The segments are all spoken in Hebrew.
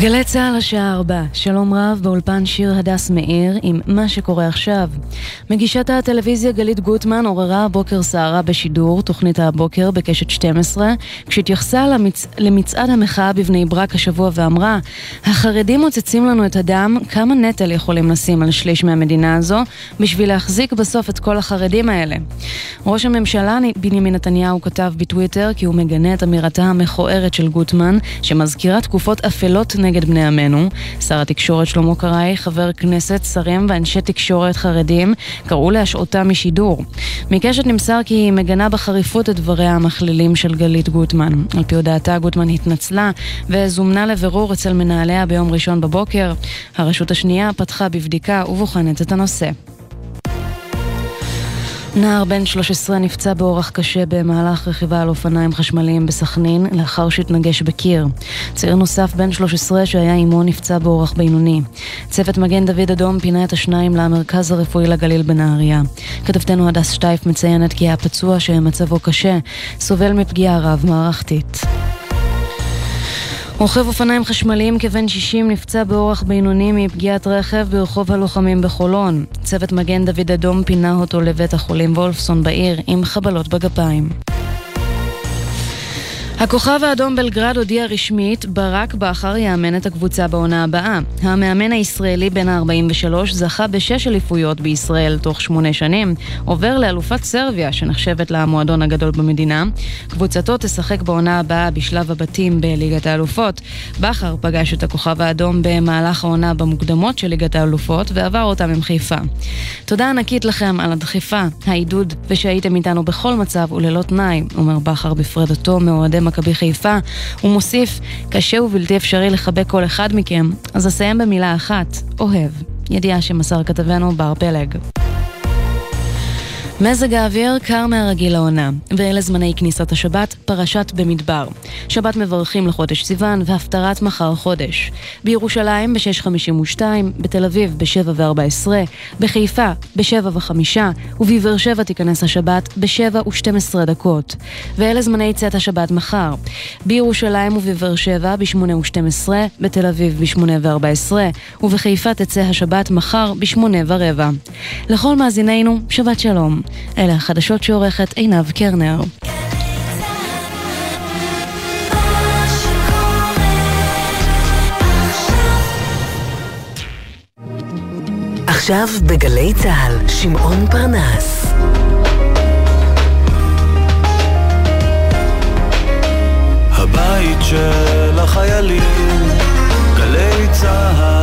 גלי צה"ל השעה ארבע, שלום רב באולפן שיר הדס מאיר עם מה שקורה עכשיו. מגישת הטלוויזיה גלית גוטמן עוררה הבוקר סערה בשידור, תוכנית הבוקר בקשת 12, כשהתייחסה למצ... למצעד המחאה בבני ברק השבוע ואמרה החרדים מוצצים לנו את הדם, כמה נטל יכולים לשים על שליש מהמדינה הזו בשביל להחזיק בסוף את כל החרדים האלה. ראש הממשלה בנימין נתניהו כתב בטוויטר כי הוא מגנה את אמירתה המכוערת של גוטמן, שמזכירה תקופות אפלות נגד בני עמנו. שר התקשורת שלמה קרעי, חבר כנסת, שרים ואנשי תקשורת חרדים קראו להשעותה משידור. מקשת נמסר כי היא מגנה בחריפות את דבריה המכלילים של גלית גוטמן. על פי הודעתה גוטמן התנצלה וזומנה לבירור אצל מנהליה ביום ראשון בבוקר. הרשות השנייה פתחה בבדיקה ובוחנת את הנושא. נער בן 13 נפצע באורח קשה במהלך רכיבה על אופניים חשמליים בסכנין לאחר שהתנגש בקיר. צעיר נוסף בן 13 שהיה עמו נפצע באורח בינוני. צוות מגן דוד אדום פינה את השניים למרכז הרפואי לגליל בנהריה. כתבתנו הדס שטייף מציינת כי הפצוע שמצבו קשה סובל מפגיעה רב-מערכתית. רוכב אופניים חשמליים כבן 60 נפצע באורח בינוני מפגיעת רכב ברחוב הלוחמים בחולון. צוות מגן דוד אדום פינה אותו לבית החולים וולפסון בעיר עם חבלות בגפיים. הכוכב האדום בלגרד הודיע רשמית, ברק בכר יאמן את הקבוצה בעונה הבאה. המאמן הישראלי בן ה-43 זכה בשש אליפויות בישראל תוך שמונה שנים, עובר לאלופת סרביה שנחשבת למועדון הגדול במדינה. קבוצתו תשחק בעונה הבאה בשלב הבתים בליגת האלופות. בכר פגש את הכוכב האדום במהלך העונה במוקדמות של ליגת האלופות ועבר אותם עם חיפה. תודה ענקית לכם על הדחיפה, העידוד ושהייתם איתנו בכל מצב וללא תנאי, אומר בכר בפרדתו מאוהדי מכבי חיפה. הוא מוסיף, קשה ובלתי אפשרי לחבק כל אחד מכם, אז אסיים במילה אחת, אוהב. ידיעה שמסר כתבנו בר פלג. מזג האוויר קר מהרגיל לעונה, ואלה זמני כניסת השבת, פרשת במדבר. שבת מברכים לחודש סיוון והפטרת מחר חודש. בירושלים ב-6.52, בתל אביב ב-7 ו-14, בחיפה ב-7 ו-5, ובבאר שבע תיכנס השבת ב-7 ו-12 דקות. ואלה זמני צאת השבת מחר. בירושלים ובבאר שבע ב-8 ו-12, בתל אביב ב-8 ו-14, ובחיפה תצא השבת מחר ב-8 ורבע. לכל מאזינינו, שבת שלום. אלה החדשות שעורכת עינב קרנר. עכשיו בגלי צה"ל, שמעון פרנס. הבית של החיילים, גלי צה"ל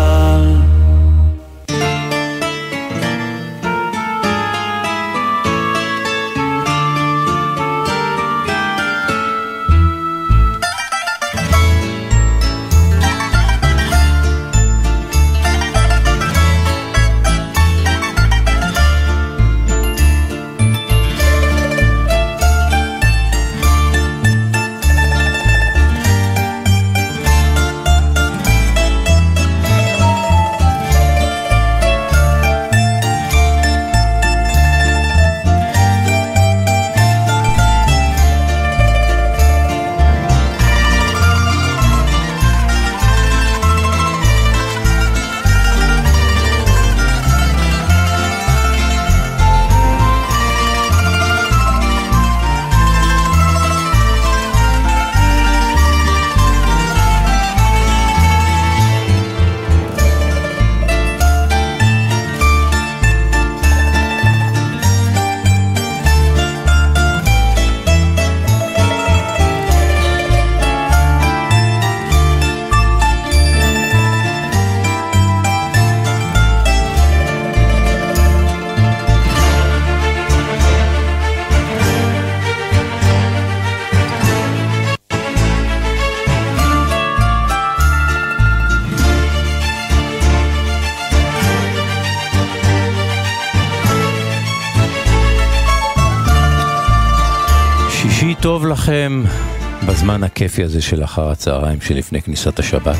הכיפי הזה של אחר הצהריים שלפני כניסת השבת.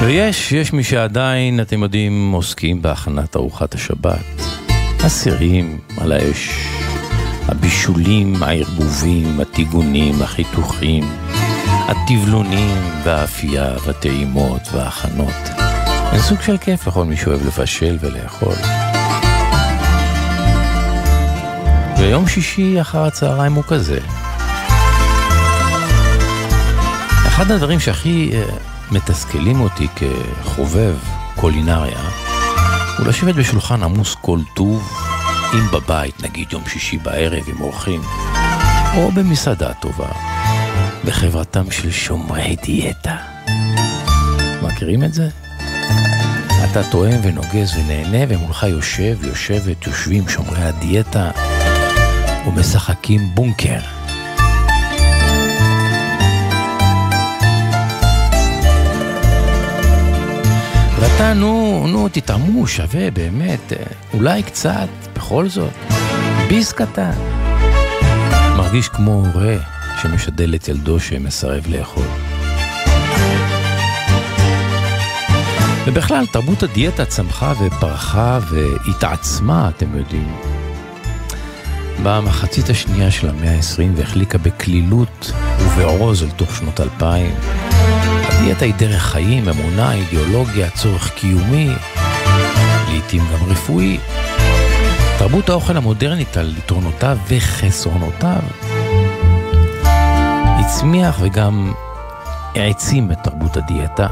ויש, יש מי שעדיין, אתם יודעים, עוסקים בהכנת ארוחת השבת. הסירים על האש, הבישולים, הערבובים, הטיגונים, החיתוכים, הטבלונים והאפייה והטעימות וההכנות. אין סוג של כיף לכל מי שאוהב לבשל ולאכול. ויום שישי אחר הצהריים הוא כזה. אחד הדברים שהכי uh, מתסכלים אותי כחובב קולינריה, הוא לשבת בשולחן עמוס כל טוב, אם בבית, נגיד יום שישי בערב עם אורחים, או במסעדה טובה, בחברתם של שומרי דיאטה. מכירים את זה? אתה טועם ונוגס ונהנה, ומולך יושב, יושבת, יושבים שומרי הדיאטה, ומשחקים בונקר. ואתה, נו, נו, תתעמו, שווה, באמת, אולי קצת, בכל זאת, ביס קטן. מרגיש כמו הורה שמשדל את ילדו שמסרב לאכול. ובכלל, תרבות הדיאטה צמחה ופרחה והתעצמה, אתם יודעים. במחצית השנייה של המאה ה-20 והחליקה בקלילות ובעוז אל תוך שנות אלפיים. הדיאטה היא דרך חיים, אמונה, אידיאולוגיה, צורך קיומי, לעתים גם רפואי. תרבות האוכל המודרנית על יתרונותיו וחסרונותיו הצמיח וגם העצים את תרבות הדיאטה.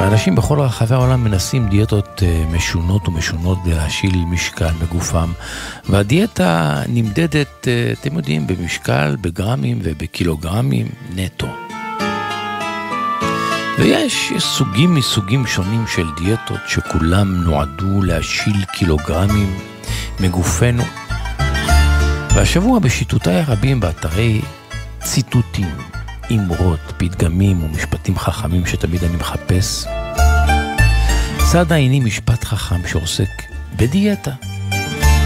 ואנשים בכל רחבי העולם מנסים דיאטות אה, משונות ומשונות כדי להשיל משקל בגופם. והדיאטה נמדדת, אה, אתם יודעים, במשקל, בגרמים ובקילוגרמים נטו. ויש יש סוגים מסוגים שונים של דיאטות שכולם נועדו להשיל קילוגרמים מגופנו. והשבוע בשיטותיי הרבים באתרי ציטוטים, אמרות, פתגמים ומשפטים חכמים שתמיד אני מחפש, צד העיני משפט חכם שעוסק בדיאטה.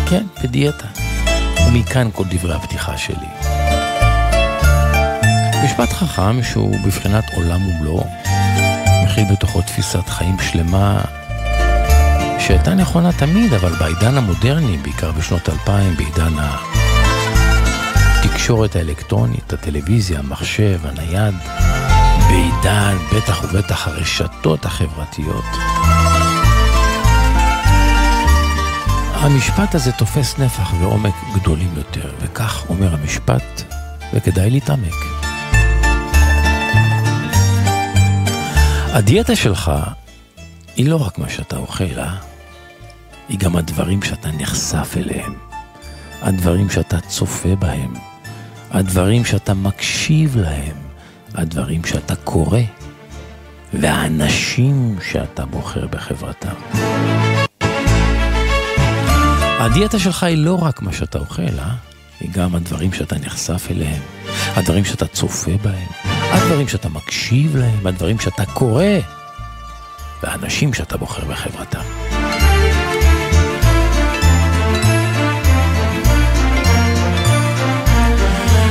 כן, בדיאטה. ומכאן כל דברי הפתיחה שלי. משפט חכם שהוא בבחינת עולם ומלואו, מכיל בתוכו תפיסת חיים שלמה שהייתה נכונה תמיד, אבל בעידן המודרני, בעיקר בשנות 2000, בעידן התקשורת האלקטרונית, הטלוויזיה, המחשב, הנייד, בעידן, בטח ובטח הרשתות החברתיות. המשפט הזה תופס נפח ועומק גדולים יותר, וכך אומר המשפט, וכדאי להתעמק. הדיאטה שלך היא לא רק מה שאתה אוכל, אה? היא גם הדברים שאתה נחשף אליהם, הדברים שאתה צופה בהם, הדברים שאתה מקשיב להם, הדברים שאתה קורא, והאנשים שאתה בוחר בחברתם. הדיאטה שלך היא לא רק מה שאתה אוכל, אה? היא גם הדברים שאתה נחשף אליהם, הדברים שאתה צופה בהם, הדברים שאתה מקשיב להם, הדברים שאתה קורא, והאנשים שאתה בוחר בחברתם.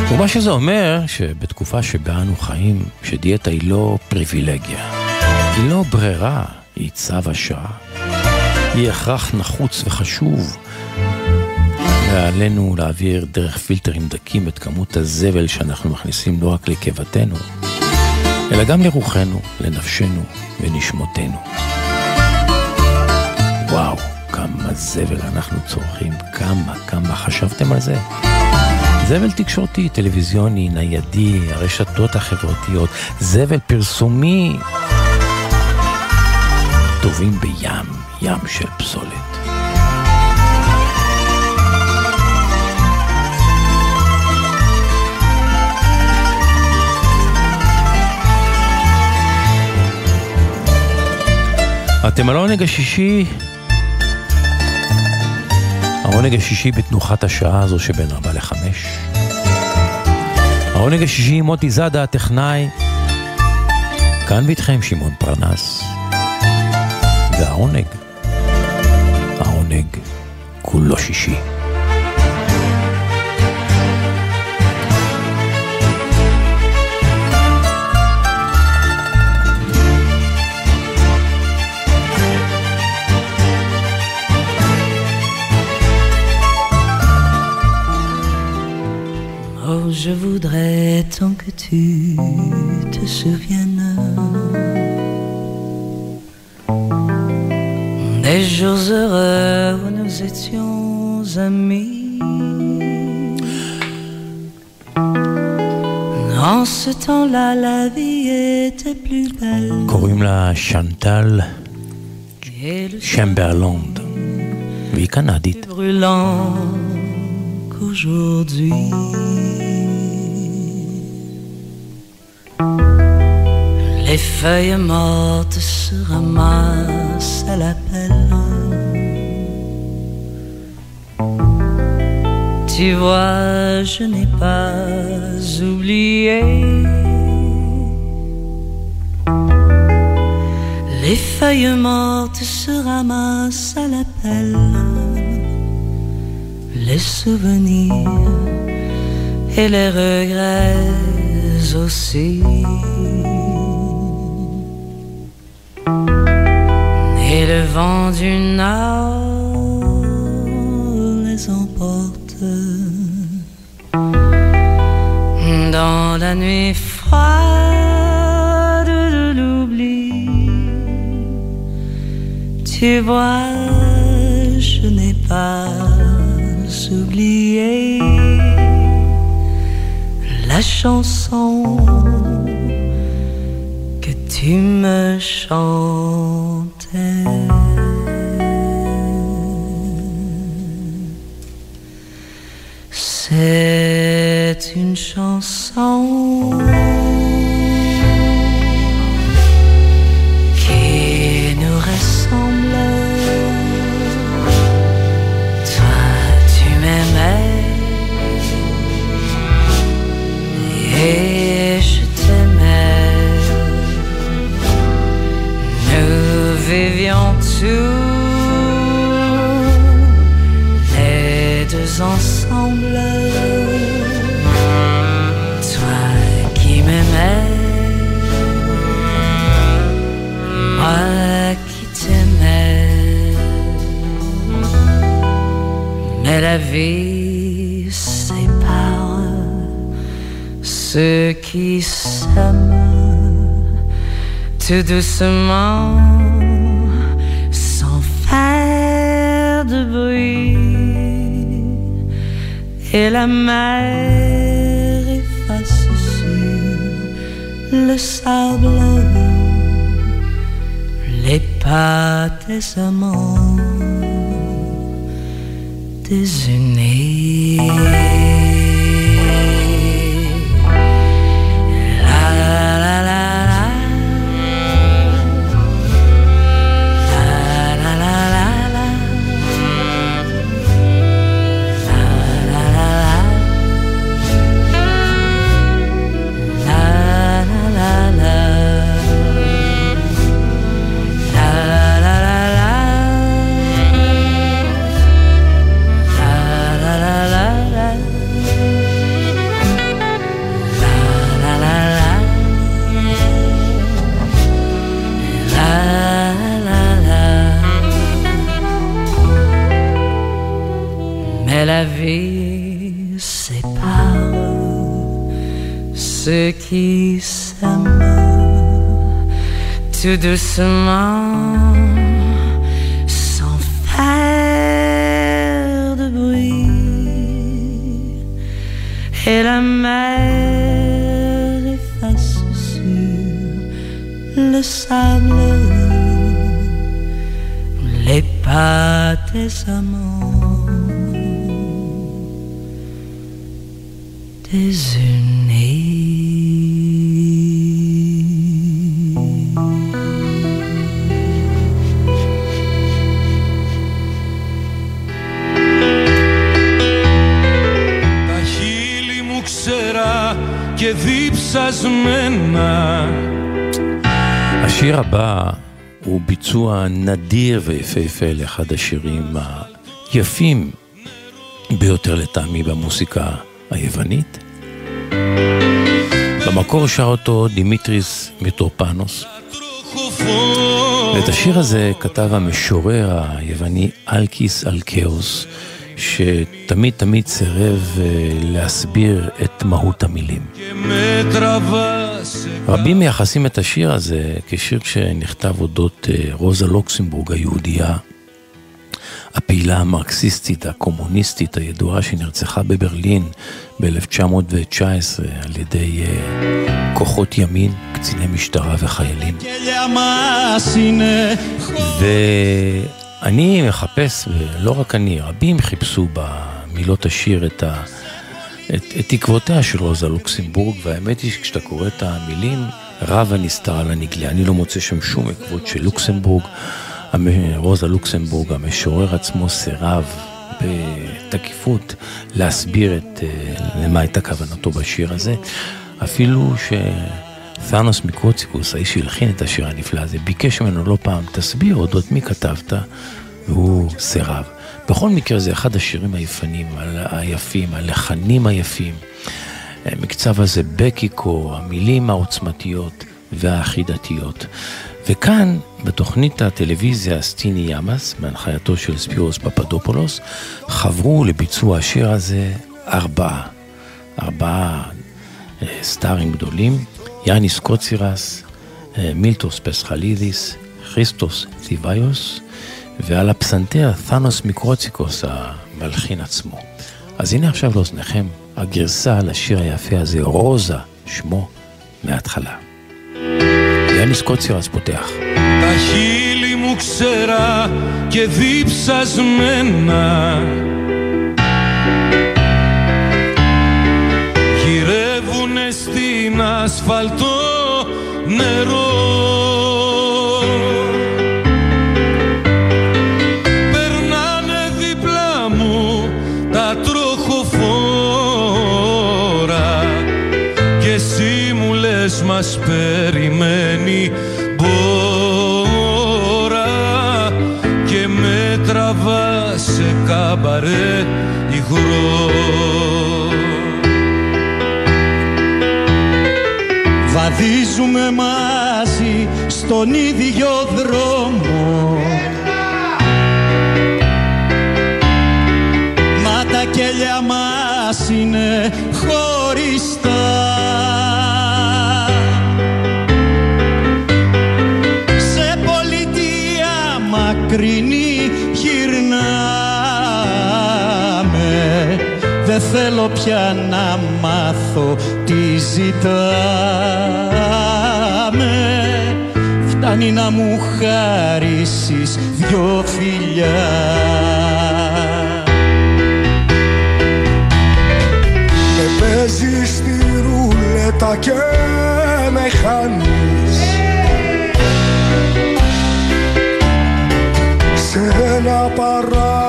ומה שזה אומר, שבתקופה שבה אנו חיים, שדיאטה היא לא פריבילגיה, היא לא ברירה, היא צו השעה. היא הכרח נחוץ וחשוב, ועלינו להעביר דרך פילטרים דקים את כמות הזבל שאנחנו מכניסים לא רק לקיבתנו, אלא גם לרוחנו, לנפשנו ונשמותינו. וואו, כמה זבל אנחנו צורכים, כמה, כמה חשבתם על זה? זבל תקשורתי, טלוויזיוני, ניידי, הרשתות החברתיות, זבל פרסומי. טובים בים, ים של פסולת. אתם על העונג השישי, העונג השישי בתנוחת השעה הזו שבין ארבע לחמש. העונג השישי עם מוטי זאדה הטכנאי, כאן ואיתכם שמעון פרנס. והעונג, העונג כולו שישי. Je voudrais tant que tu te souviennes des jours heureux où nous étions amis. En ce temps-là, la vie était plus belle. Corumla Chantal Chamberland. Les feuilles mortes se ramassent à la pelle. Tu vois, je n'ai pas oublié. Les feuilles mortes se ramassent à la pelle les souvenirs et les regrets aussi. Le vent du nord les emporte dans la nuit froide de l'oubli. Tu vois, je n'ai pas oublié la chanson que tu me chantais. C'est une chanson vie sépare ceux qui s'aiment tout doucement sans faire de bruit. Et la mer efface sur le sable les pas des amants déjeuner. Vie sépare ceux qui s'aiment tout doucement sans faire de bruit et la mer efface sur le sable les pas des amants désunis. Τα χείλη μου ξερά και διψασμένα השיר הבא הוא ביצוע נדיר ויפהפה לאחד השירים היפים ביותר לטעמי במוסיקה היוונית. במקור שר אותו דימיטריס מיטרופנוס, ואת השיר הזה כתב המשורר היווני אלקיס אלקאוס, שתמיד תמיד סירב אה, להסביר את מהות המילים. רבים מייחסים את השיר הזה כשיר שנכתב אודות אה, רוזה לוקסמבורג היהודייה, הפעילה המרקסיסטית, הקומוניסטית הידועה שנרצחה בברלין ב-1919 על ידי uh, כוחות ימין, קציני משטרה וחיילים. ואני מחפש, ולא רק אני, רבים חיפשו במילות השיר את, ה, את, את תקוותיה של רוזה לוקסמבורג, והאמת היא שכשאתה קורא את המילים, רב הנסתר על הנגלה. אני לא מוצא שם שום עקבות של לוקסמבורג. רוזה לוקסמבורג, המשורר עצמו, סירב בתקיפות להסביר את, אה, למה הייתה כוונתו בשיר הזה. אפילו שתאנוס מקרוציקוס, האיש שהלחין את השיר הנפלא הזה, ביקש ממנו לא פעם, תסביר אודות מי כתבת, והוא סירב. בכל מקרה זה אחד השירים היפנים, היפים, הלחנים היפים. מקצב הזה בקיקו, המילים העוצמתיות והאחידתיות. וכאן, בתוכנית הטלוויזיה סטיני ימאס, בהנחייתו של ספירוס פפדופולוס, חברו לביצוע השיר הזה ארבעה. ארבעה אה, סטארים גדולים, יאניס קוצירס, אה, מילטוס פסחלידיס, כריסטוס ציוויוס, ועל הפסנתר תאנוס מיקרוציקוס, המלחין עצמו. אז הנה עכשיו לאוזניכם הגרסה לשיר היפה הזה, רוזה, שמו, מההתחלה. Τα χίλι μου ξέρα και δίψασμένα γυρεύουν στην ασφαλτό νερό. Περνάνε δίπλα μου τα τροχοφόρα και εσύ μας περιμένε. Καμπαρέ υγρό Βαδίζουμε μαζί στον ίδιο δρόμο θέλω πια να μάθω τι ζητάμε. Φτάνει να μου χαρίσεις δυο φιλιά. Με παίζεις στη ρουλέτα και με χάνεις. Σε ένα παράμυθι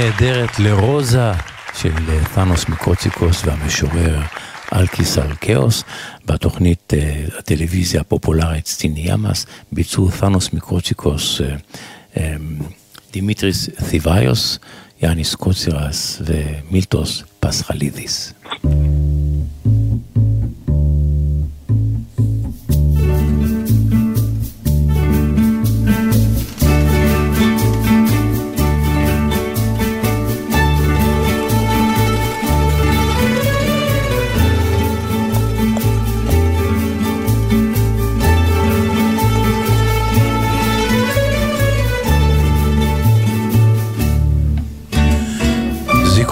נהדרת לרוזה של תאנוס מיקרוציקוס והמשורר אלקיס אלקאוס בתוכנית אה, הטלוויזיה הפופולרית Στην υγειά μας ביצעו תאנוס מיקרוציקוס אה, אמ, דימיטריס תיבאיוס, יאניס קוצירס ומילטוס פסחלידיס.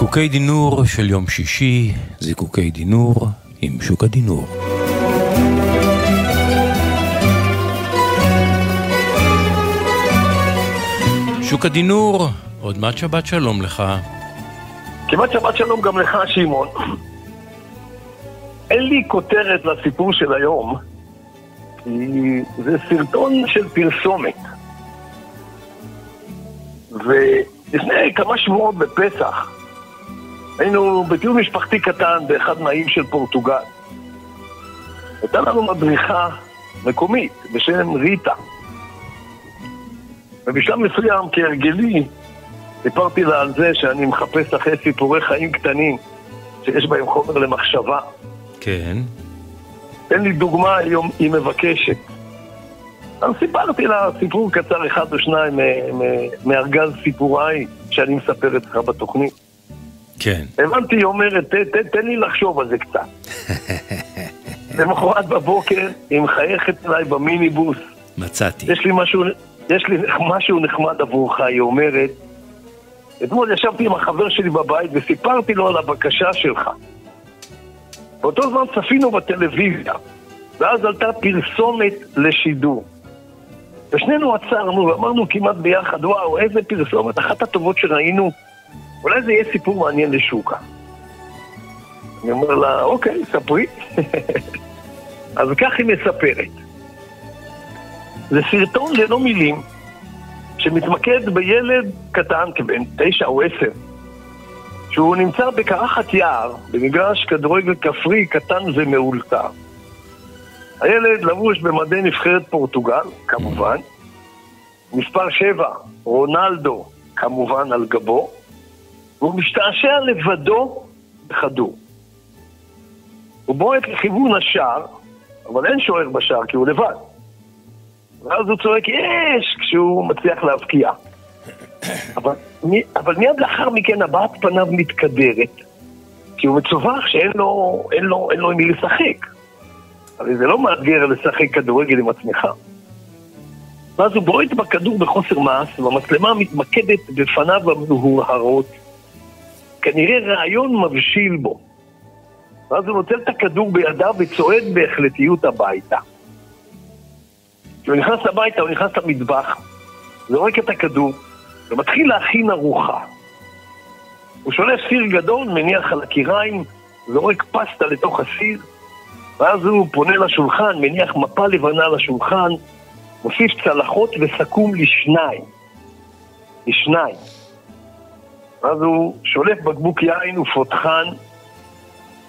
זיקוקי דינור של יום שישי, זיקוקי דינור עם שוק הדינור. שוק הדינור, עוד מעט שבת שלום לך. כמעט שבת שלום גם לך, שמעון. אין לי כותרת לסיפור של היום, כי זה סרטון של פרסומת. ולפני כמה שבועות בפסח, היינו בטיול משפחתי קטן באחד מהאיים של פורטוגל. הייתה לנו מדריכה מקומית בשם ריטה. ובשלב מסוים, כהרגלי, סיפרתי לה על זה שאני מחפש אחרי סיפורי חיים קטנים שיש בהם חומר למחשבה. כן. תן לי דוגמה, היום היא מבקשת. אז סיפרתי לה סיפור קצר אחד או שניים מארגז סיפוריי שאני מספר אצלך בתוכנית. כן. הבנתי, היא אומרת, תן לי לחשוב על זה קצת. למחרת בבוקר היא מחייכת אליי במיניבוס. מצאתי. יש לי משהו, יש לי משהו נחמד עבורך, היא אומרת. אתמול ישבתי עם החבר שלי בבית וסיפרתי לו על הבקשה שלך. באותו זמן צפינו בטלוויזיה, ואז עלתה פרסומת לשידור. ושנינו עצרנו ואמרנו כמעט ביחד, וואו, איזה פרסומת, אחת הטובות שראינו. אולי זה יהיה סיפור מעניין לשוקה. אני אומר לה, אוקיי, ספרי. אז כך היא מספרת. זה סרטון ללא מילים, שמתמקד בילד קטן, כבן תשע או עשר, שהוא נמצא בקרחת יער, במגרש כדורגל כפרי קטן ומאולתר. הילד לבוש במדי נבחרת פורטוגל, כמובן. מספר שבע, רונלדו, כמובן על גבו. והוא משתעשע לבדו בכדור. הוא בועט לכיוון השער, אבל אין שוער בשער כי הוא לבד. ואז הוא צועק יש כשהוא מצליח להבקיע. אבל, אבל מיד לאחר מכן הבעת פניו מתקדרת, כי הוא מצווח שאין לו, אין לו, אין לו עם מי לשחק. הרי זה לא מאתגר לשחק כדורגל עם עצמך. ואז הוא בועט בכדור בחוסר מעש, והמצלמה מתמקדת בפניו המהורהרות. כנראה רעיון מבשיל בו. ואז הוא נוטל את הכדור בידיו וצועד בהחלטיות הביתה. כשהוא נכנס הביתה, הוא נכנס למטבח, זורק את הכדור ומתחיל להכין ארוחה. הוא שולף סיר גדול, מניח על הקיריים, זורק פסטה לתוך הסיר, ואז הוא פונה לשולחן, מניח מפה לבנה לשולחן, מוסיף צלחות וסכו"ם לשניים. לשניים. ואז הוא שולף בקבוק יין ופותחן.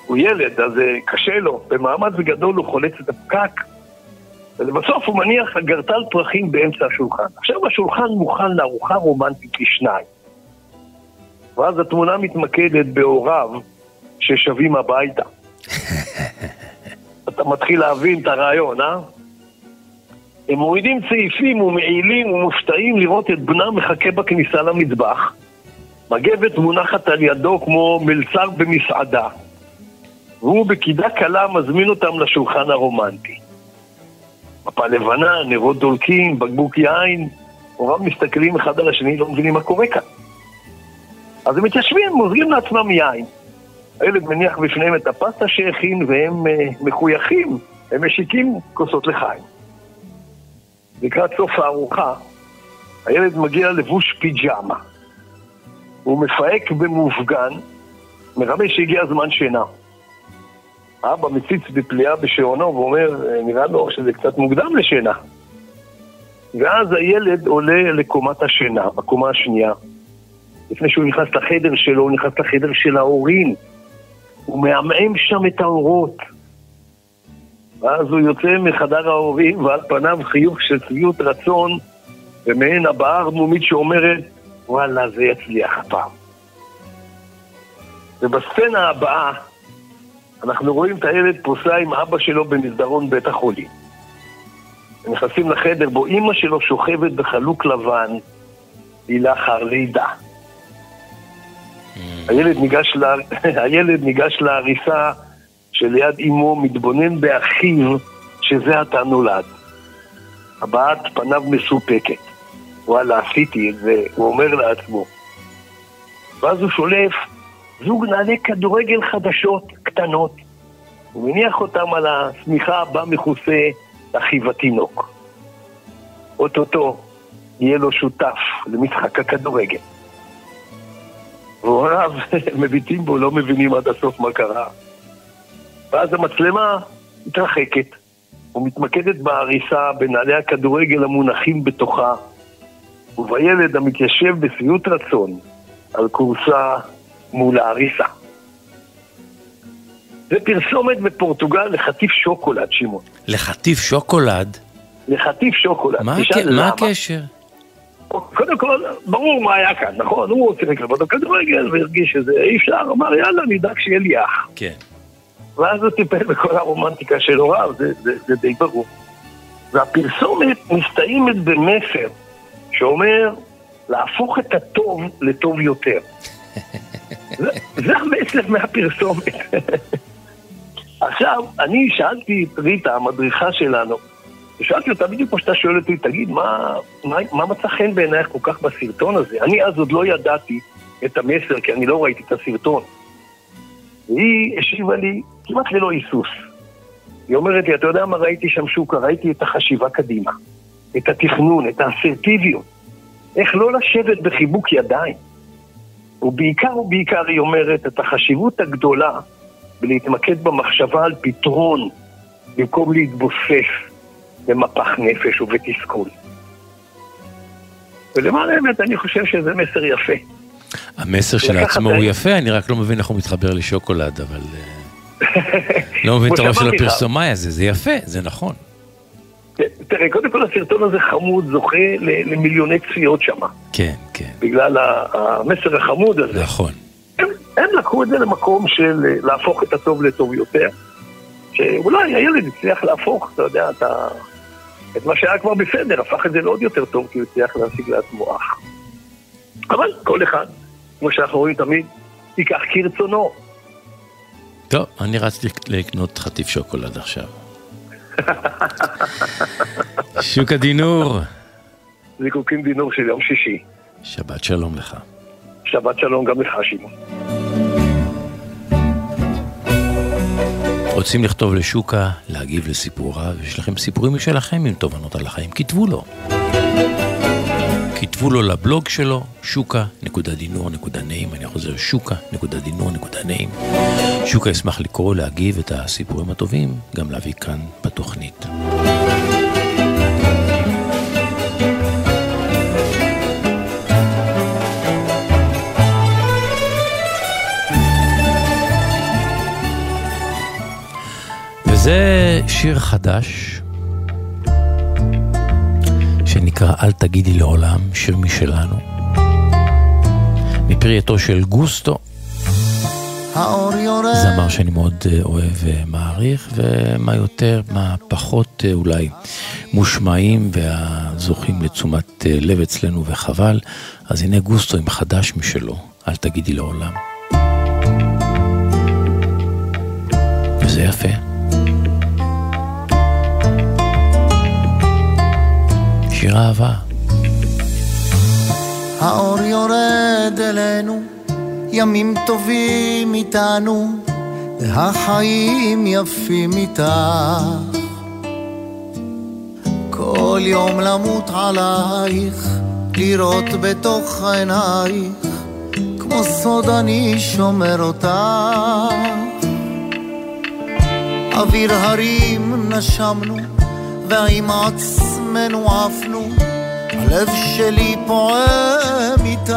הוא ילד, אז קשה לו. במאמץ גדול הוא חולץ את הפקק, ולבסוף הוא מניח אגרטל פרחים באמצע השולחן. עכשיו השולחן מוכן לארוחה רומנטית לשניים. ואז התמונה מתמקדת בהוריו ששבים הביתה. אתה מתחיל להבין את הרעיון, אה? הם מורידים צעיפים ומעילים ומופתעים לראות את בנם מחכה בכניסה למטבח. מגבת מונחת על ידו כמו מלצר במסעדה. והוא בקידה קלה מזמין אותם לשולחן הרומנטי. מפה לבנה, נרות דולקים, בקבוק יין, הוריו מסתכלים אחד על השני, לא מבינים מה קורה כאן. אז הם מתיישבים, מוזגים לעצמם יין. הילד מניח בפניהם את הפסטה שהכין והם uh, מחויכים, הם משיקים כוסות לחיים. לקראת סוף הארוחה, הילד מגיע לבוש פיג'מה. הוא מפהק במופגן, מרבה שהגיע זמן שינה. אבא מציץ בפליאה בשעונו ואומר, נראה לו שזה קצת מוקדם לשינה. ואז הילד עולה לקומת השינה, בקומה השנייה. לפני שהוא נכנס לחדר שלו, הוא נכנס לחדר של ההורים. הוא מעמעם שם את האורות. ואז הוא יוצא מחדר ההורים, ועל פניו חיוך של שביעות רצון, ומעין הבעה ערמומית שאומרת, וואלה, זה יצליח הפעם. ובסצנה הבאה, אנחנו רואים את הילד פוסע עם אבא שלו במסדרון בית החולים. הם נכנסים לחדר בו אימא שלו שוכבת בחלוק לבן, היא לאחר לידה. הילד ניגש, לה... הילד ניגש להריסה שליד אמו, מתבונן באחיו שזה עתה נולד. הבעת פניו מסופקת. וואלה, עשיתי את זה, הוא אומר לעצמו. ואז הוא שולף זוג נעלי כדורגל חדשות, קטנות. הוא מניח אותם על השמיכה הבא מכוסה אחיו התינוק. אוטוטו יהיה לו שותף למשחק הכדורגל. והוריו מביטים בו, לא מבינים עד הסוף מה קרה. ואז המצלמה מתרחקת ומתמקדת בהריסה בנעלי הכדורגל המונחים בתוכה, ובילד המתיישב בשביעות רצון על כורסה מול ההריסה. זה פרסומת בפורטוגל לחטיף שוקולד, שמעון. לחטיף שוקולד? לחטיף שוקולד. מה, הכ... מה הקשר? קודם כל, ברור מה היה כאן, נכון? הוא שיחק לבד בכדורגל והרגיש שזה אי אפשר, אמר יאללה, נדאג שיהיה לי אח. כן. ואז הוא טיפל בכל הרומנטיקה של הוריו, זה, זה, זה די ברור. והפרסומת מסתיימת במסר שאומר להפוך את הטוב לטוב יותר. זה, זה המסר מהפרסומת. עכשיו, אני שאלתי את ריטה, המדריכה שלנו, ושאלתי אותה בדיוק כמו שאתה שואל אותי, תגיד, מה, מה, מה מצא חן בעינייך כל כך בסרטון הזה? אני אז עוד לא ידעתי את המסר, כי אני לא ראיתי את הסרטון. והיא השיבה לי כמעט ללא היסוס. היא אומרת לי, אתה יודע מה ראיתי שם שוקה? ראיתי את החשיבה קדימה, את התכנון, את האסרטיביות. איך לא לשבת בחיבוק ידיים. ובעיקר ובעיקר היא אומרת את החשיבות הגדולה בלהתמקד במחשבה על פתרון במקום להתבוסס במפח נפש ובתסכול. ולמען האמת אני חושב שזה מסר יפה. המסר של עצמו הוא יפה, אני רק לא מבין איך הוא מתחבר לשוקולד, אבל... אה, לא מבין את הראש של הפרסומאי הזה, זה יפה, זה נכון. תראה, קודם כל הסרטון הזה חמוד, זוכה למיליוני צפיות שם. כן, כן. בגלל המסר החמוד הזה. נכון. הם, הם לקחו את זה למקום של אה, להפוך את הטוב לטוב יותר, שאולי הילד הצליח להפוך, אתה יודע, אתה... את מה שהיה כבר בסדר, הפך את זה לעוד יותר טוב, כי הוא הצליח להשיג לעצמו אח. אבל כל אחד, כמו שאנחנו רואים תמיד, ייקח כרצונו. טוב, אני רציתי לקנות חטיף שוקולד עכשיו. שוק הדינור. זיקוקים דינור של יום שישי. שבת שלום לך. שבת שלום גם לך, שמעון. רוצים לכתוב לשוקה, להגיב לסיפוריו, יש לכם סיפורים משלכם עם תובנות על החיים, כתבו לו. כתבו לו לבלוג שלו, שוקה.דינור.נעים, אני חוזר, שוקה.דינור.נעים. שוקה ישמח לקרוא, להגיב את הסיפורים הטובים, גם להביא כאן בתוכנית. וזה שיר חדש שנקרא "אל תגידי לעולם", שיר משלנו, מפרי עטו של גוסטו, זמר שאני מאוד אה, אוהב ומעריך, ומה יותר, מה פחות אה, אולי מושמעים והזוכים לתשומת אה, לב אצלנו וחבל, אז הנה גוסטו עם חדש משלו, "אל תגידי לעולם". וזה יפה. שיר אהבה. האור יורד אלינו, ימים טובים איתנו, והחיים יפים איתך. כל יום למות עלייך, לראות בתוך עינייך, כמו סוד אני שומר אותך. אוויר הרים נשמנו, ועם ממנו עפנו, הלב שלי פועם איתך.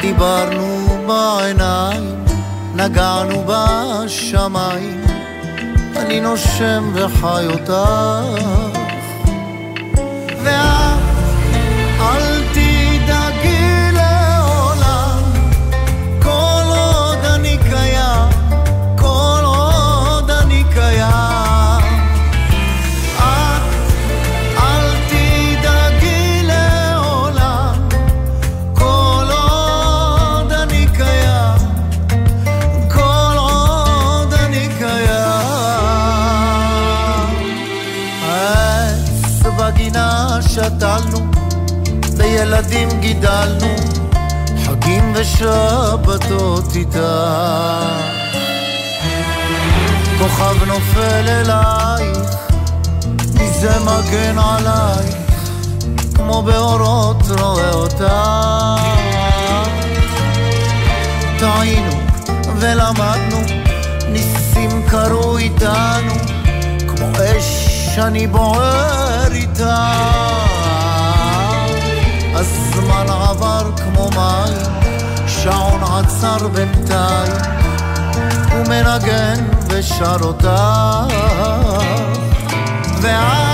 דיברנו בעיניים, נגענו בשמיים, אני נושם וחי אותך. ואת, על ושבתות איתה. כוכב נופל אלייך, מי זה מגן עלייך, כמו באורות רואה אותך. טעינו ולמדנו, ניסים קרו איתנו, כמו אש אני בוער איתה. הזמן עבר כמו מים, שעון עצר בינתיים, הוא מנגן ושר אותה. ואת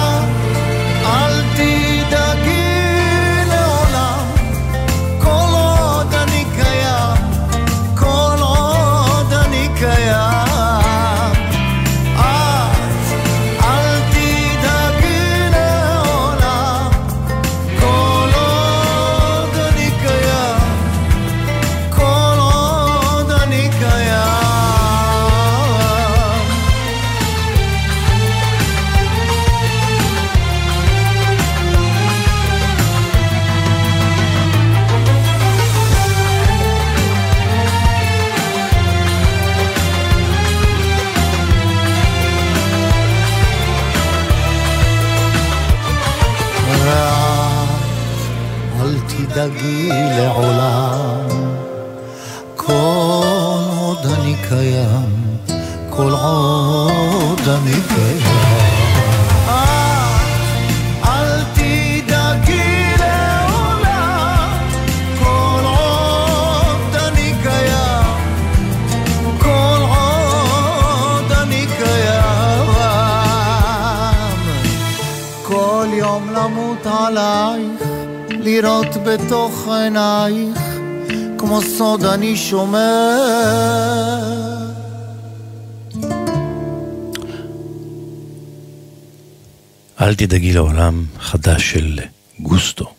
שומר. אל תדאגי לעולם חדש של גוסטו.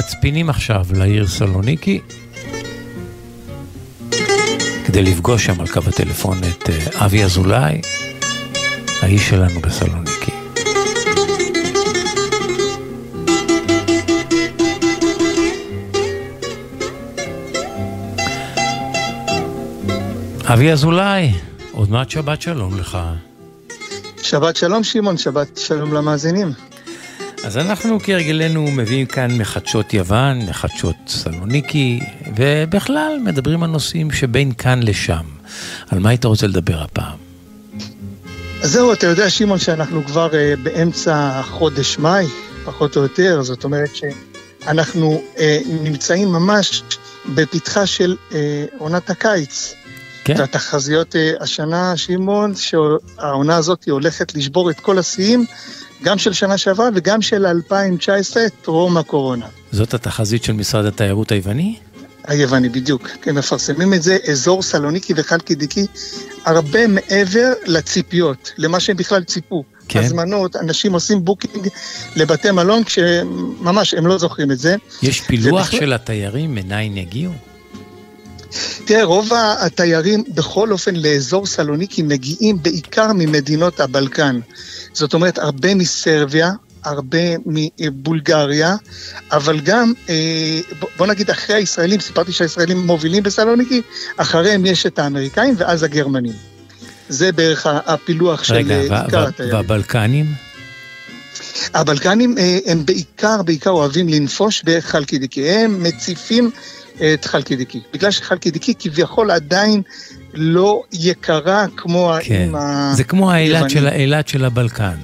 מצפינים עכשיו לעיר סלוניקי כדי לפגוש שם על קו הטלפון את אה, אבי אזולאי, האיש שלנו בסלוניקי. אבי אזולאי, עוד מעט שבת שלום לך. שבת שלום שמעון, שבת שלום למאזינים. אז אנחנו כהרגלנו מביאים כאן מחדשות יוון, מחדשות סלוניקי, ובכלל מדברים על נושאים שבין כאן לשם. על מה היית רוצה לדבר הפעם? אז זהו, אתה יודע שמעון שאנחנו כבר uh, באמצע חודש מאי, פחות או יותר, זאת אומרת שאנחנו uh, נמצאים ממש בפתחה של uh, עונת הקיץ. כן. והתחזיות uh, השנה, שמעון, שהעונה הזאת הולכת לשבור את כל השיאים. גם של שנה שעברה וגם של 2019, טרום הקורונה. זאת התחזית של משרד התיירות היווני? היווני, בדיוק. הם מפרסמים את זה, אזור סלוניקי וחלקידיקי, הרבה מעבר לציפיות, למה שהם בכלל ציפו. כן. הזמנות, אנשים עושים booking לבתי מלון כשממש הם לא זוכרים את זה. יש פילוח בכלל... של התיירים מניין יגיעו? תראה, רוב התיירים בכל אופן לאזור סלוניקי מגיעים בעיקר ממדינות הבלקן. זאת אומרת, הרבה מסרביה, הרבה מבולגריה, אבל גם, אה, בוא נגיד אחרי הישראלים, סיפרתי שהישראלים מובילים בסלוניקי, אחריהם יש את האמריקאים ואז הגרמנים. זה בערך הפילוח של רגע, עיקר התיירים. והבלקנים? הבלקנים הם בעיקר, בעיקר אוהבים לנפוש בחלקידיקי, הם מציפים את חלקידיקי. בגלל שחלקידיקי כביכול עדיין לא יקרה כמו כן. האם. זה כמו האילת. של, האילת של הבלקן.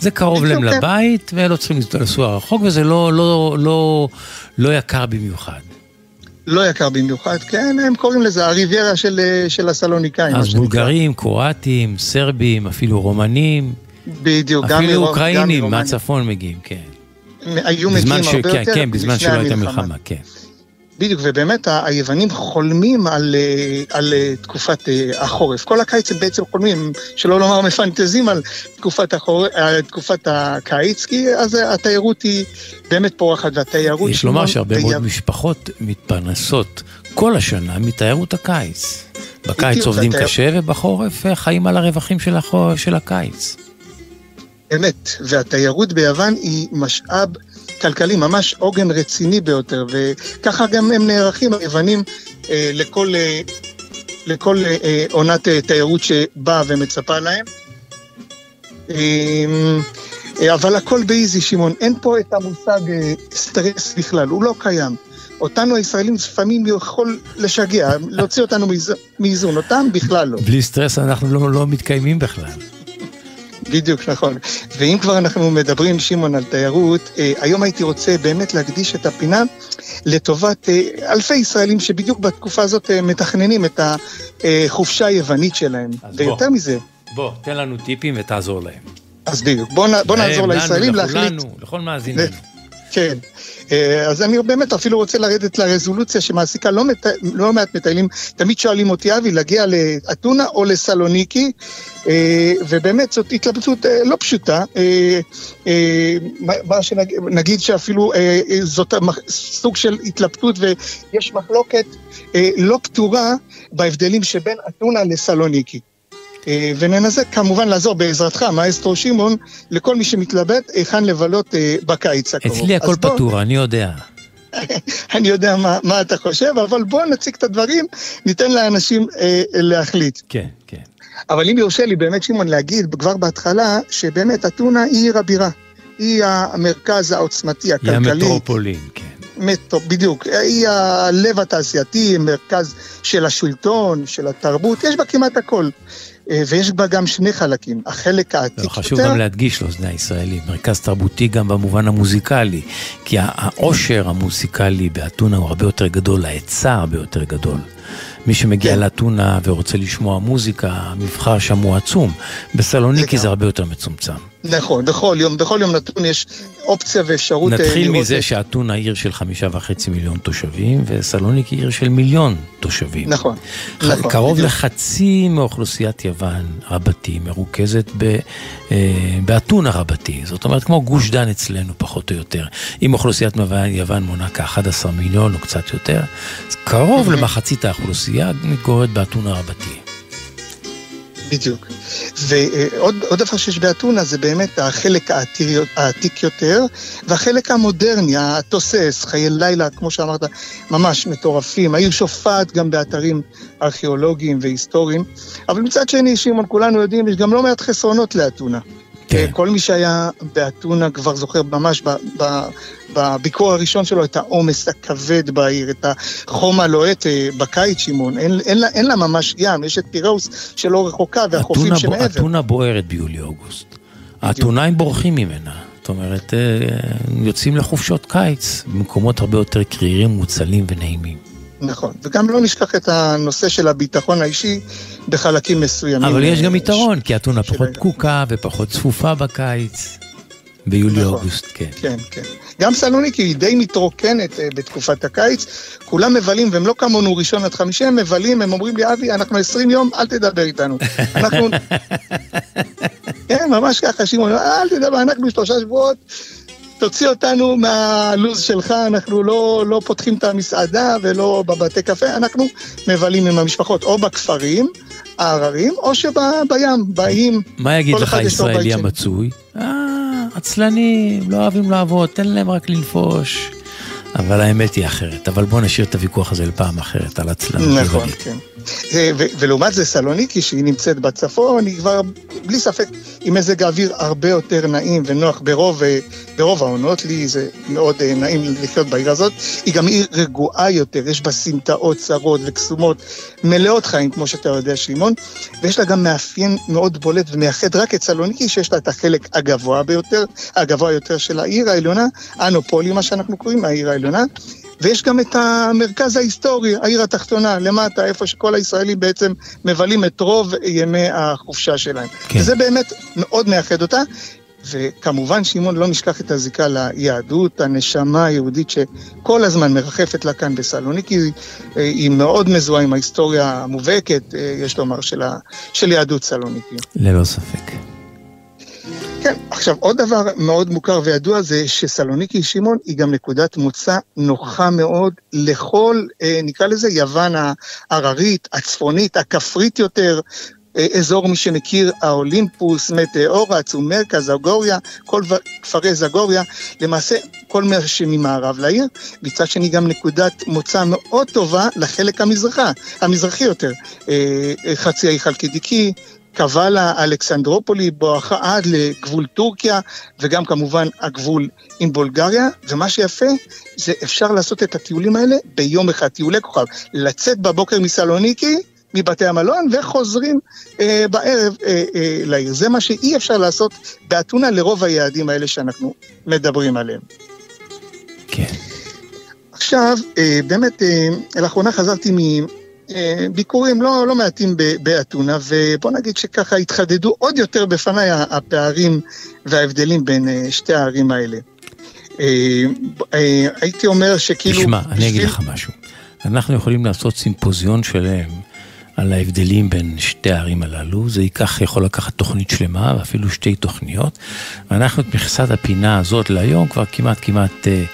זה קרוב להם כן. לבית, ולא צריכים לנסוע רחוק, וזה לא, לא, לא, לא יקר במיוחד. לא יקר במיוחד, כן, הם קוראים לזה הריביירה של, של הסלוניקאים. אז. בולגרים, קרואטים, סרבים, אפילו רומנים, בדיוק, גם אפילו אוקראינים. מהצפון מגיעים, כן. היו מגיעים ש- הרבה כן, יותר כן, בזמן שלא הייתה מלחמה, כן. בדיוק, ובאמת היוונים חולמים על, אה, על אה, תקופת אה, החורף. כל הקיץ הם בעצם חולמים, שלא לומר מפנטזים על תקופת, החור... על תקופת הקיץ, כי אז התיירות היא באמת פורחת, והתיירות... יש לומר שהרבה מאוד משפחות מתפרנסות כל השנה מתיירות הקיץ. בקיץ עובדים והתייר- קשה ובחורף חיים על הרווחים של החו- של הקיץ. אמת, והתיירות ביוון היא משאב כלכלי, ממש עוגן רציני ביותר, וככה גם הם נערכים, היוונים, אה, לכל, אה, לכל אה, אה, עונת אה, תיירות שבאה ומצפה להם. אה, אה, אבל הכל באיזי, שמעון, אין פה את המושג אה, סטרס בכלל, הוא לא קיים. אותנו הישראלים לפעמים יכול לשגע, להוציא אותנו מאיז- מאיזון, אותם בכלל לא. בלי סטרס אנחנו לא, לא מתקיימים בכלל. בדיוק, נכון. ואם כבר אנחנו מדברים, שמעון, על תיירות, אה, היום הייתי רוצה באמת להקדיש את הפינה לטובת אה, אלפי ישראלים שבדיוק בתקופה הזאת אה, מתכננים את החופשה היוונית שלהם. אז בוא. ויותר מזה, בוא, תן לנו טיפים ותעזור להם. אז בדיוק, בוא, בוא נעזור לישראלים להחליט. לכולנו, לכל מאזיננו. כן. אה, אז אני באמת אפילו רוצה לרדת לרזולוציה שמעסיקה לא, מת... לא מעט מטיילים. תמיד שואלים אותי, אבי, להגיע לאתונה או לסלוניקי, אה, ובאמת זאת התלבטות אה, לא פשוטה. מה- שנגיד נגיד שאפילו זאת סוג של התלבטות ויש מחלוקת לא פתורה בהבדלים שבין אתונה לסלוניקי. אה, וננסה כמובן לעזור בעזרתך, מאסטרו שמעון, לכל מי שמתלבט היכן לבלות אה, בקיץ הקרוב. אצלי הכל בוא, פתור, אני יודע. אני יודע מה, מה אתה חושב, אבל בוא נציג את הדברים, ניתן לאנשים אה, להחליט. כן, כן. אבל אם יורשה לי באמת, שמעון, להגיד כבר בהתחלה, שבאמת אתונה היא עיר הבירה. היא המרכז העוצמתי, היא הכלכלי. המטרופולין, כן. מטו, בדיוק. היא הלב התעשייתי, מרכז של השלטון, של התרבות, יש בה כמעט הכל. אה, ויש בה גם שני חלקים. החלק העתיק לא, יותר... חשוב גם להדגיש לאוזני הישראלים, מרכז תרבותי גם במובן המוזיקלי, כי העושר המוזיקלי באתונה הוא הרבה יותר גדול, ההיצע הרבה יותר גדול. מי שמגיע כן. לאתונה ורוצה לשמוע מוזיקה, המבחר שם הוא עצום. בסלוניקי. זה הרבה יותר מצומצם. נכון, בכל יום, בכל יום נתון יש אופציה ואפשרות אה, נתחיל מזה את- שאתונה עיר של חמישה וחצי מיליון תושבים, וסלוניקי עיר של מיליון תושבים. נכון, ח- נכון. קרוב בדיוק. לחצי מאוכלוסיית יוון רבתי מרוכזת ב, אה, באתונה רבתי, זאת אומרת כמו גוש דן אצלנו פחות או יותר. אם אוכלוסיית יוון, מונה כ-11 מיליון או קצת יותר, קרוב למחצית האוכלוסייה מתגוררת באתונה רבתי. בדיוק. ועוד עוד דבר שיש באתונה זה באמת החלק העתיק יותר, והחלק המודרני, התוסס, חיי לילה, כמו שאמרת, ממש מטורפים. העיר שופעת גם באתרים ארכיאולוגיים והיסטוריים, אבל מצד שני, שמעון, כולנו יודעים, יש גם לא מעט חסרונות לאתונה. כן. כל מי שהיה באתונה כבר זוכר ממש ב, ב, בביקור הראשון שלו את העומס הכבד בעיר, את החום הלוהט אה, בקיץ, שמעון. אין, אין, לה, אין לה ממש ים, יש את פיראוס שלא רחוקה והחופים שמעבר. אתונה בוערת ביולי-אוגוסט. האתונאים בורחים ממנה. זאת אומרת, אה, יוצאים לחופשות קיץ במקומות הרבה יותר קרירים, מוצלים ונעימים. נכון, וגם לא נשכח את הנושא של הביטחון האישי בחלקים מסוימים. אבל יש גם יתרון, כי אתונה פחות פקוקה ופחות צפופה בקיץ. ביולי-אוגוסט, כן. כן, כן. גם סלוניקי היא די מתרוקנת אה, בתקופת הקיץ. כולם מבלים, והם לא כמונו ראשון עד חמישי, הם מבלים, הם אומרים לי, אבי, אנחנו 20 יום, אל תדבר איתנו. אנחנו... כן, ממש ככה, שמעון, אל תדבר, אנחנו שלושה שבועות, תוציא אותנו מהלו"ז שלך, אנחנו לא, לא פותחים את המסעדה ולא בבתי קפה, אנחנו מבלים עם המשפחות, או בכפרים העררים, או שבים, באים. מה יגיד לך אחד יש לו הישראלי בית שלו. המצוי? אה, עצלנים, לא אוהבים לעבוד, תן להם רק לנפוש. אבל האמת היא אחרת. אבל בואו נשאיר את הוויכוח הזה לפעם אחרת, על עצלנות. נכון, כן. אה, ולעומת זה סלוניקי, שהיא נמצאת בצפון, היא כבר בלי ספק עם מזג האוויר הרבה יותר נעים ונוח ברוב, אה, ברוב העונות. לי זה מאוד אה, נעים לחיות בעיר הזאת. היא גם עיר רגועה יותר, יש בה סמטאות צרות וקסומות, מלאות חיים, כמו שאתה יודע, שמעון. ויש לה גם מאפיין מאוד בולט ומייחד רק את סלוניקי, שיש לה את החלק הגבוה ביותר, הגבוה יותר של העיר העליונה, אנופולי, מה שאנחנו קוראים, העיר העליונה. ויש גם את המרכז ההיסטורי, העיר התחתונה, למטה, איפה שכל הישראלים בעצם מבלים את רוב ימי החופשה שלהם. כן. וזה באמת מאוד מייחד אותה. וכמובן, שמעון, לא נשכח את הזיקה ליהדות, הנשמה היהודית שכל הזמן מרחפת לה כאן בסלוניקי, היא מאוד מזוהה עם ההיסטוריה המובהקת, יש לומר, של, ה... של יהדות סלוניקי. ללא ספק. כן, עכשיו עוד דבר מאוד מוכר וידוע זה שסלוניקי שמעון היא גם נקודת מוצא נוחה מאוד לכל, אה, נקרא לזה יוון ההררית, הצפונית, הכפרית יותר, אה, אזור מי שמכיר, האולימפוס, מטאורה, צומרקה, זגוריה, כל כפרי זגוריה, למעשה כל מה שממערב לעיר, מצד שני גם נקודת מוצא מאוד טובה לחלק המזרחה, המזרחי יותר, אה, חצי האי חלקידיקי, קבלה, אלכסנדרופולי, בואכה עד לגבול טורקיה, וגם כמובן הגבול עם בולגריה, ומה שיפה זה אפשר לעשות את הטיולים האלה ביום אחד, טיולי כוכב, לצאת בבוקר מסלוניקי, מבתי המלון, וחוזרים אה, בערב אה, אה, לעיר. זה מה שאי אפשר לעשות באתונה לרוב היעדים האלה שאנחנו מדברים עליהם. כן. עכשיו, אה, באמת, אה, לאחרונה חזרתי מ... אה, ביקורים לא, לא מעטים באתונה, ובוא נגיד שככה התחדדו עוד יותר בפניי הפערים וההבדלים בין אה, שתי הערים האלה. אה, הייתי אומר שכאילו... תשמע, בשביל... אני אגיד לך משהו. אנחנו יכולים לעשות סימפוזיון שלם על ההבדלים בין שתי הערים הללו. זה ייקח, יכול לקחת תוכנית שלמה, ואפילו שתי תוכניות. ואנחנו את מכסת הפינה הזאת להיום כבר כמעט כמעט אה,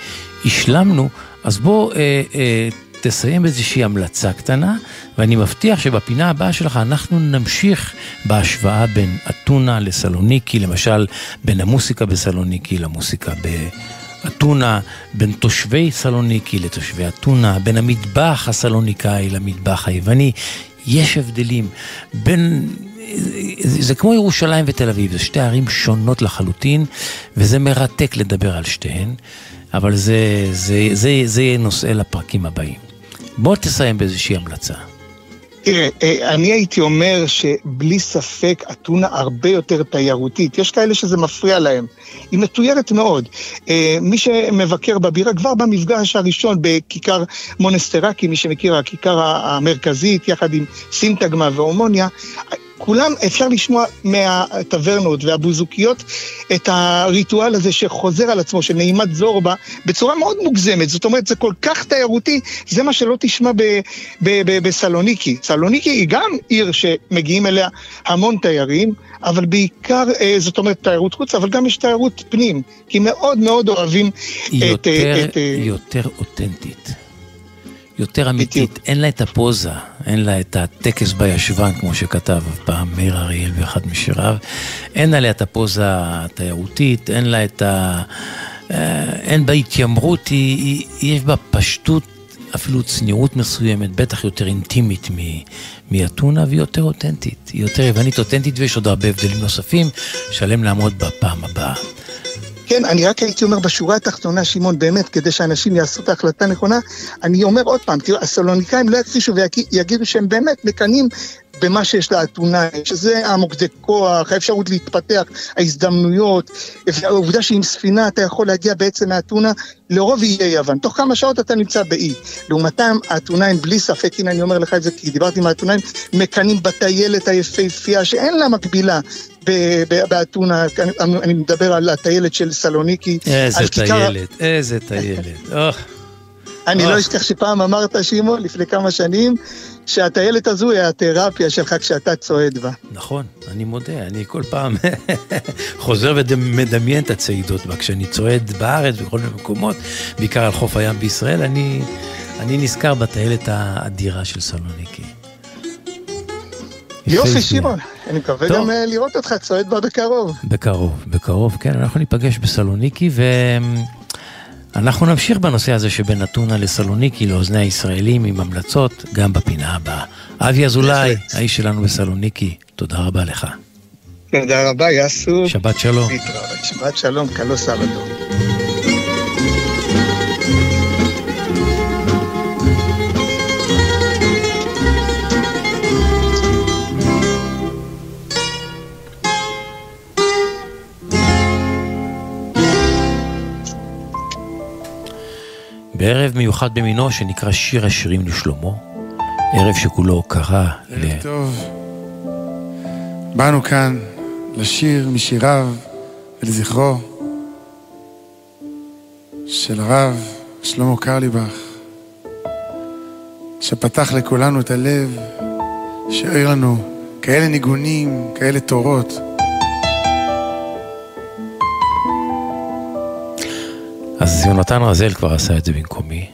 השלמנו. אז בוא... אה, אה, תסיים איזושהי המלצה קטנה, ואני מבטיח שבפינה הבאה שלך אנחנו נמשיך בהשוואה בין אתונה לסלוניקי, למשל בין המוסיקה בסלוניקי למוסיקה באתונה, בין תושבי סלוניקי לתושבי אתונה, בין המטבח הסלוניקאי למטבח היווני. יש הבדלים בין... זה, זה כמו ירושלים ותל אביב, זה שתי ערים שונות לחלוטין, וזה מרתק לדבר על שתיהן, אבל זה, זה, זה, זה נושא לפרקים הבאים. בוא תסיים באיזושהי המלצה. תראה, אה, אני הייתי אומר שבלי ספק אתונה הרבה יותר תיירותית. יש כאלה שזה מפריע להם. היא מתוירת מאוד. אה, מי שמבקר בבירה, כבר במפגש הראשון בכיכר מונסטרקי, מי שמכיר, הכיכר המרכזית, יחד עם סינטגמה והומוניה, כולם, אפשר לשמוע מהטברנות והבוזוקיות את הריטואל הזה שחוזר על עצמו, של נעימת זורבה, בצורה מאוד מוגזמת. זאת אומרת, זה כל כך תיירותי, זה מה שלא תשמע בסלוניקי. סלוניקי היא גם עיר שמגיעים אליה המון תיירים, אבל בעיקר, אה, זאת אומרת, תיירות חוץ, אבל גם יש תיירות פנים, כי מאוד מאוד אוהבים יותר, את... יותר, אה, יותר אותנטית. יותר אמיתית, אין לה את הפוזה, אין לה את הטקס בישבן, כמו שכתב פעם מאיר אריאל באחד משיריו, אין עליה את הפוזה התיירותית, אין לה את ה... אה, אין בה התיימרות, היא, היא, יש בה פשטות, אפילו צניעות מסוימת, בטח יותר אינטימית מאתונה, והיא יותר אותנטית. היא יותר יוונית אותנטית, ויש עוד הרבה הבדלים נוספים, שלם לעמוד בפעם הבאה. כן, אני רק הייתי אומר בשורה התחתונה, שמעון, באמת, כדי שאנשים יעשו את ההחלטה הנכונה, אני אומר עוד פעם, תראו, הסלוניקאים לא יכחישו ויגידו שהם באמת מקנאים במה שיש לאתונה, שזה המוקדי כוח, האפשרות להתפתח, ההזדמנויות, והעובדה שעם ספינה אתה יכול להגיע בעצם מאתונה לרוב איי יוון. תוך כמה שעות אתה נמצא באי. לעומתם, האתונאים, בלי ספק, הנה אני אומר לך את זה כי דיברתי עם האתונאים, מקנאים בטיילת היפהפייה שאין לה מקבילה באתונה, אני, אני מדבר על הטיילת של סלוניקי. איזה טיילת, כיכר... איזה טיילת. אני לא אשכח שפעם אמרת, שמעון, לפני כמה שנים, שהטיילת הזו היא התרפיה שלך כשאתה צועד בה. נכון, אני מודה, אני כל פעם חוזר ומדמיין את הצעידות בה. כשאני צועד בארץ ובכל מיני מקומות, בעיקר על חוף הים בישראל, אני, אני נזכר בטיילת האדירה של סלוניקי. יופי, שמעון. אני מקווה גם אה, לראות אותך צועד בה בקרוב. בקרוב, בקרוב, כן, אנחנו ניפגש בסלוניקי, ואנחנו נמשיך בנושא הזה שבין אתונה לסלוניקי, לאוזני הישראלים, עם המלצות, גם בפינה הבאה. אבי אזולאי, האיש שלנו בסלוניקי, תודה רבה לך. תודה רבה, יאסו. שבת שלום. שבת שלום, קלו סבתו. בערב מיוחד במינו שנקרא שיר השירים לשלמה, ערב שכולו הוקרה ל... ערב טוב. באנו כאן לשיר משיריו ולזכרו של הרב שלמה קרליבך, שפתח לכולנו את הלב, שהעיר לנו כאלה ניגונים, כאלה תורות. אז יונתן רזל כבר עשה את זה במקומי.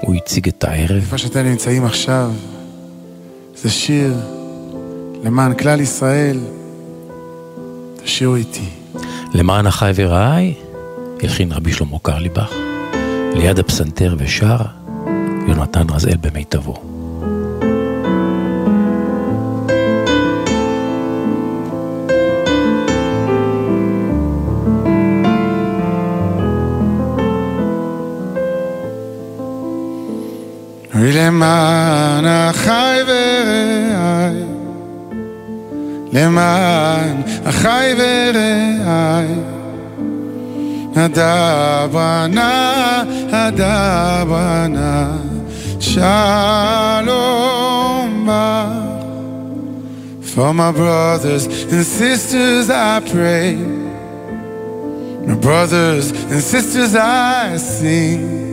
הוא הציג את הערב. איפה שאתם נמצאים עכשיו, זה שיר למען כלל ישראל. תשאירו איתי. למען אחי ורעי, הלחין רבי שלמה קרליבך. ליד הפסנתר ושר, יונתן רזאל במיטבו. ולמען אחי ורעי, למען אחי ורעי, הדבנה, הדבנה, shalom For my brothers and sisters I pray, my brothers and sisters I sing.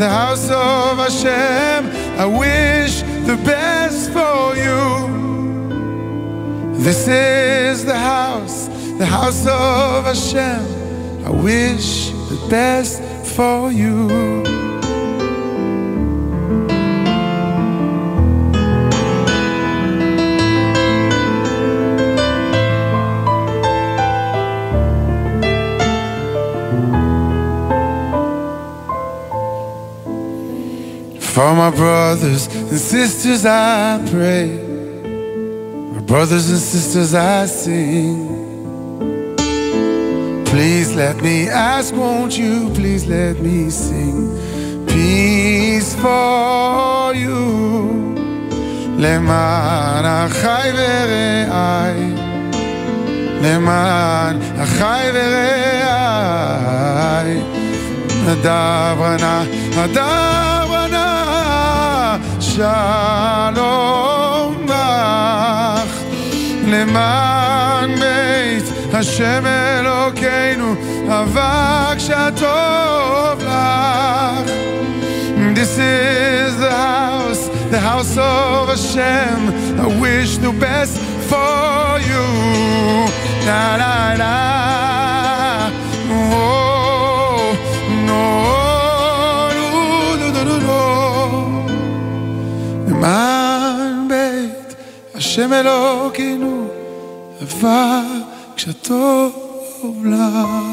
the house of Hashem. I wish the best for you. This is the house, the house of Hashem. I wish the best for you. For my brothers and sisters I pray. My brothers and sisters I sing. Please let me ask, won't you please let me sing peace for you. למען אחי ורעי, למען אחי ורעי, הדברה נא, הדברה שלום בך למען בית השם אלוקינו אבק שטוב לך This is the house, the house of Hashem I wish the best for you Na na na Oh, למען בית השם אלוקינו, אבק כשטוב לך.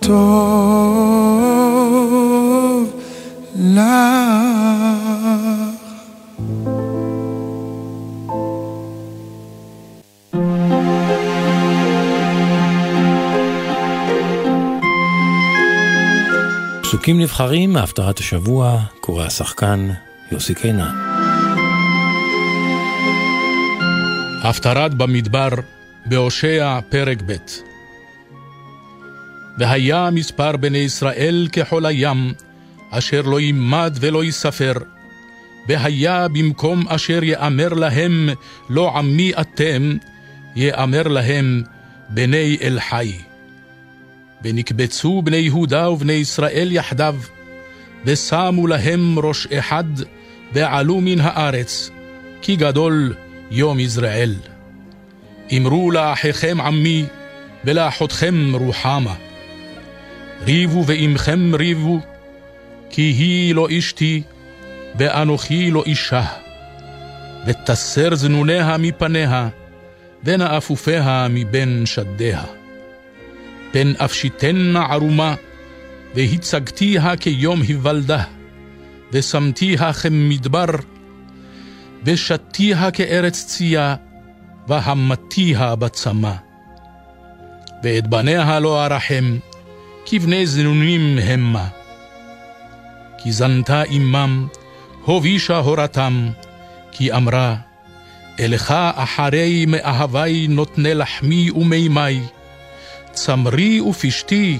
טוב פסוקים נבחרים מהפטרת השבוע, קורא השחקן יוסי קינן. הפטרת במדבר בהושע פרק ב'. והיה מספר בני ישראל כחול הים, אשר לא יימד ולא ייספר. והיה במקום אשר יאמר להם, לא עמי אתם, יאמר להם, בני אל חי. ונקבצו בני יהודה ובני ישראל יחדיו, ושמו להם ראש אחד, ועלו מן הארץ, כי גדול יום יזרעאל. אמרו לאחיכם עמי, ולאחותכם רוחמה. ריבו ועמכם ריבו, כי היא לא אשתי, ואנוכי לא אישה. ותסר זנוניה מפניה, ונאפופיה מבין שדיה. פן אפשיתנה ערומה, והצגתיה כיום היוולדה, ושמתיה כמדבר, ושתיה כארץ צייה, והמתיה בצמא. ואת בניה לא ארחם, כבני זנונים המה. כי זנתה עמם, הובישה הורתם, כי אמרה, אלך אחרי מאהבי נותני לחמי ומימי, צמרי ופשתי,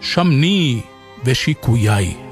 שמני ושיקויי.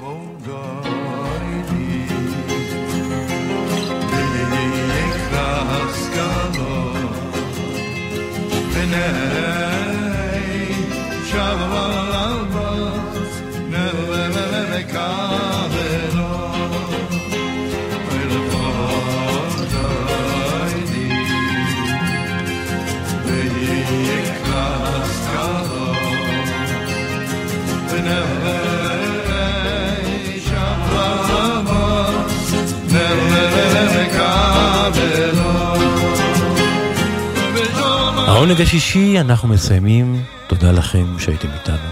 השישי אנחנו מסיימים, תודה לכם שהייתם איתנו.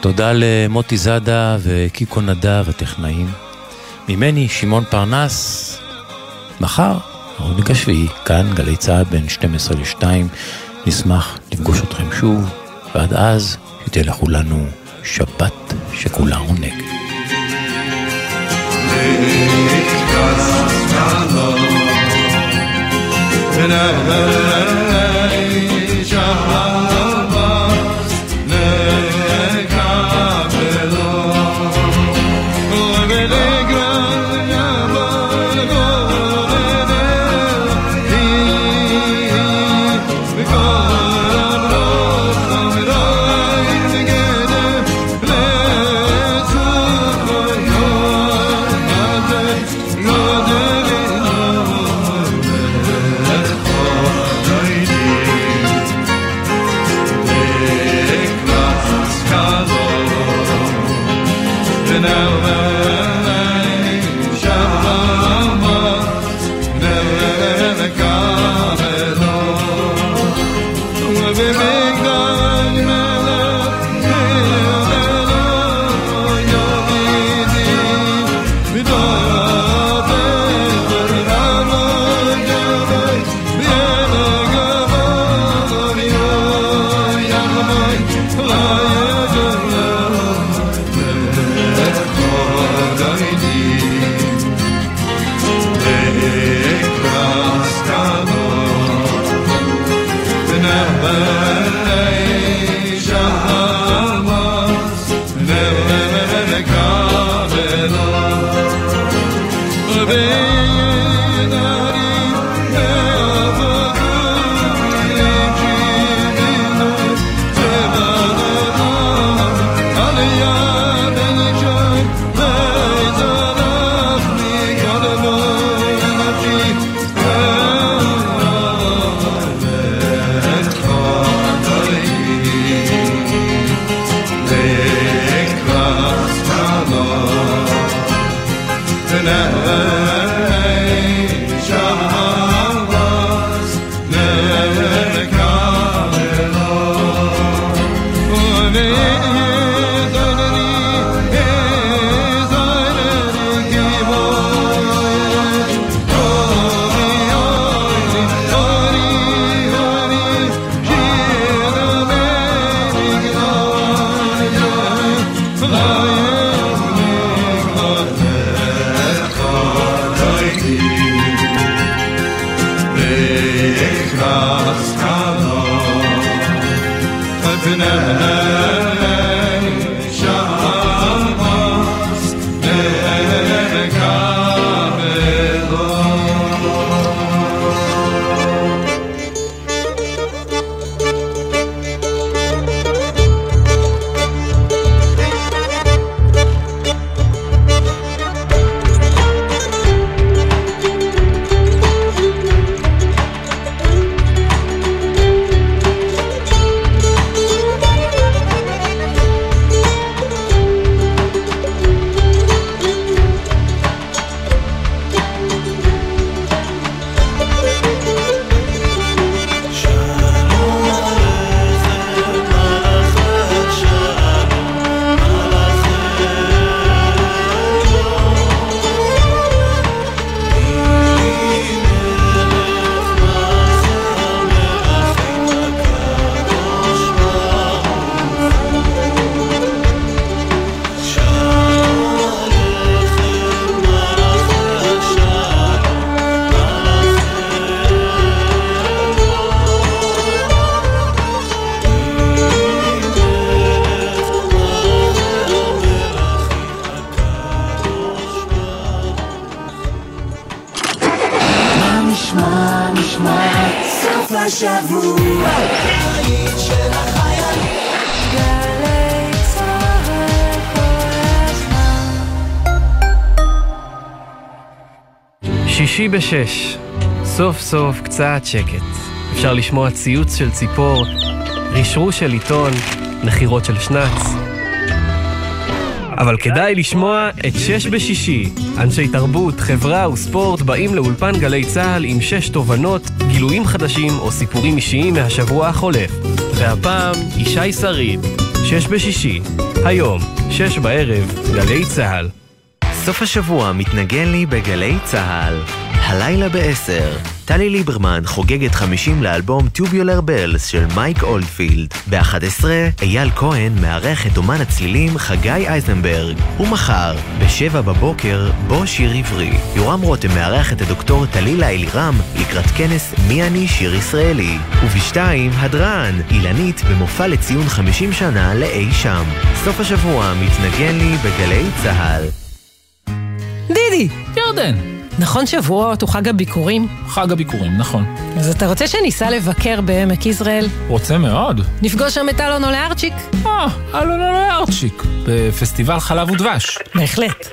תודה למוטי זאדה וקיקו נדב הטכנאים. ממני, שמעון פרנס, מחר, העונג השביעי, כאן גלי צעד בין 12 ל-2, נשמח לפגוש אתכם שוב, ועד אז, שתהיה לכולנו שבת שכולה עונג. And love. השבוע. שישי בשש, סוף סוף קצת שקט. אפשר לשמוע ציוץ של ציפור, רשרוש של עיתון, נחירות של שנץ. אבל כדאי לשמוע את שש בשישי. אנשי תרבות, חברה וספורט באים לאולפן גלי צה"ל עם שש תובנות, גילויים חדשים או סיפורים אישיים מהשבוע החולף. והפעם, ישי שריד, שש בשישי, היום, שש בערב, גלי צה"ל. סוף השבוע מתנגן לי בגלי צה"ל. הלילה בעשר, טלי ליברמן חוגגת 50 לאלבום Tubular Bells של מייק אולדפילד. ב-11, אייל כהן מארח את אומן הצלילים חגי אייזנברג. ומחר, ב-7 בבוקר, בו שיר עברי. יורם רותם מארח את הדוקטור טלילה אלירם לקראת כנס מי אני שיר ישראלי. וב-2, הדרן, אילנית במופע לציון 50 שנה לאי שם. סוף השבוע מתנגן לי בגלי צה"ל. דידי! ירדן. נכון שבועות הוא חג הביקורים? חג הביקורים, נכון. אז אתה רוצה שניסע לבקר בעמק יזרעאל? רוצה מאוד. נפגוש שם את אלונו לארצ'יק? אה, אלונו לארצ'יק, בפסטיבל חלב ודבש. בהחלט.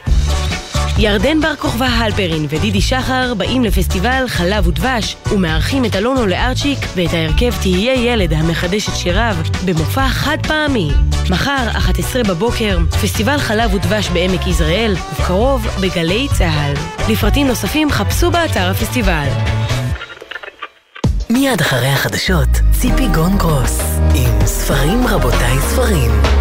ירדן בר כוכבא הלפרין ודידי שחר באים לפסטיבל חלב ודבש ומארחים את אלונו לארצ'יק ואת ההרכב תהיה ילד המחדש את שיריו במופע חד פעמי. מחר, 11 בבוקר, פסטיבל חלב ודבש בעמק יזרעאל, ובקרוב בגלי צה"ל. לפרטים נוספים חפשו באתר הפסטיבל. מיד אחרי החדשות, ציפי גון גרוס, עם ספרים רבותיי ספרים.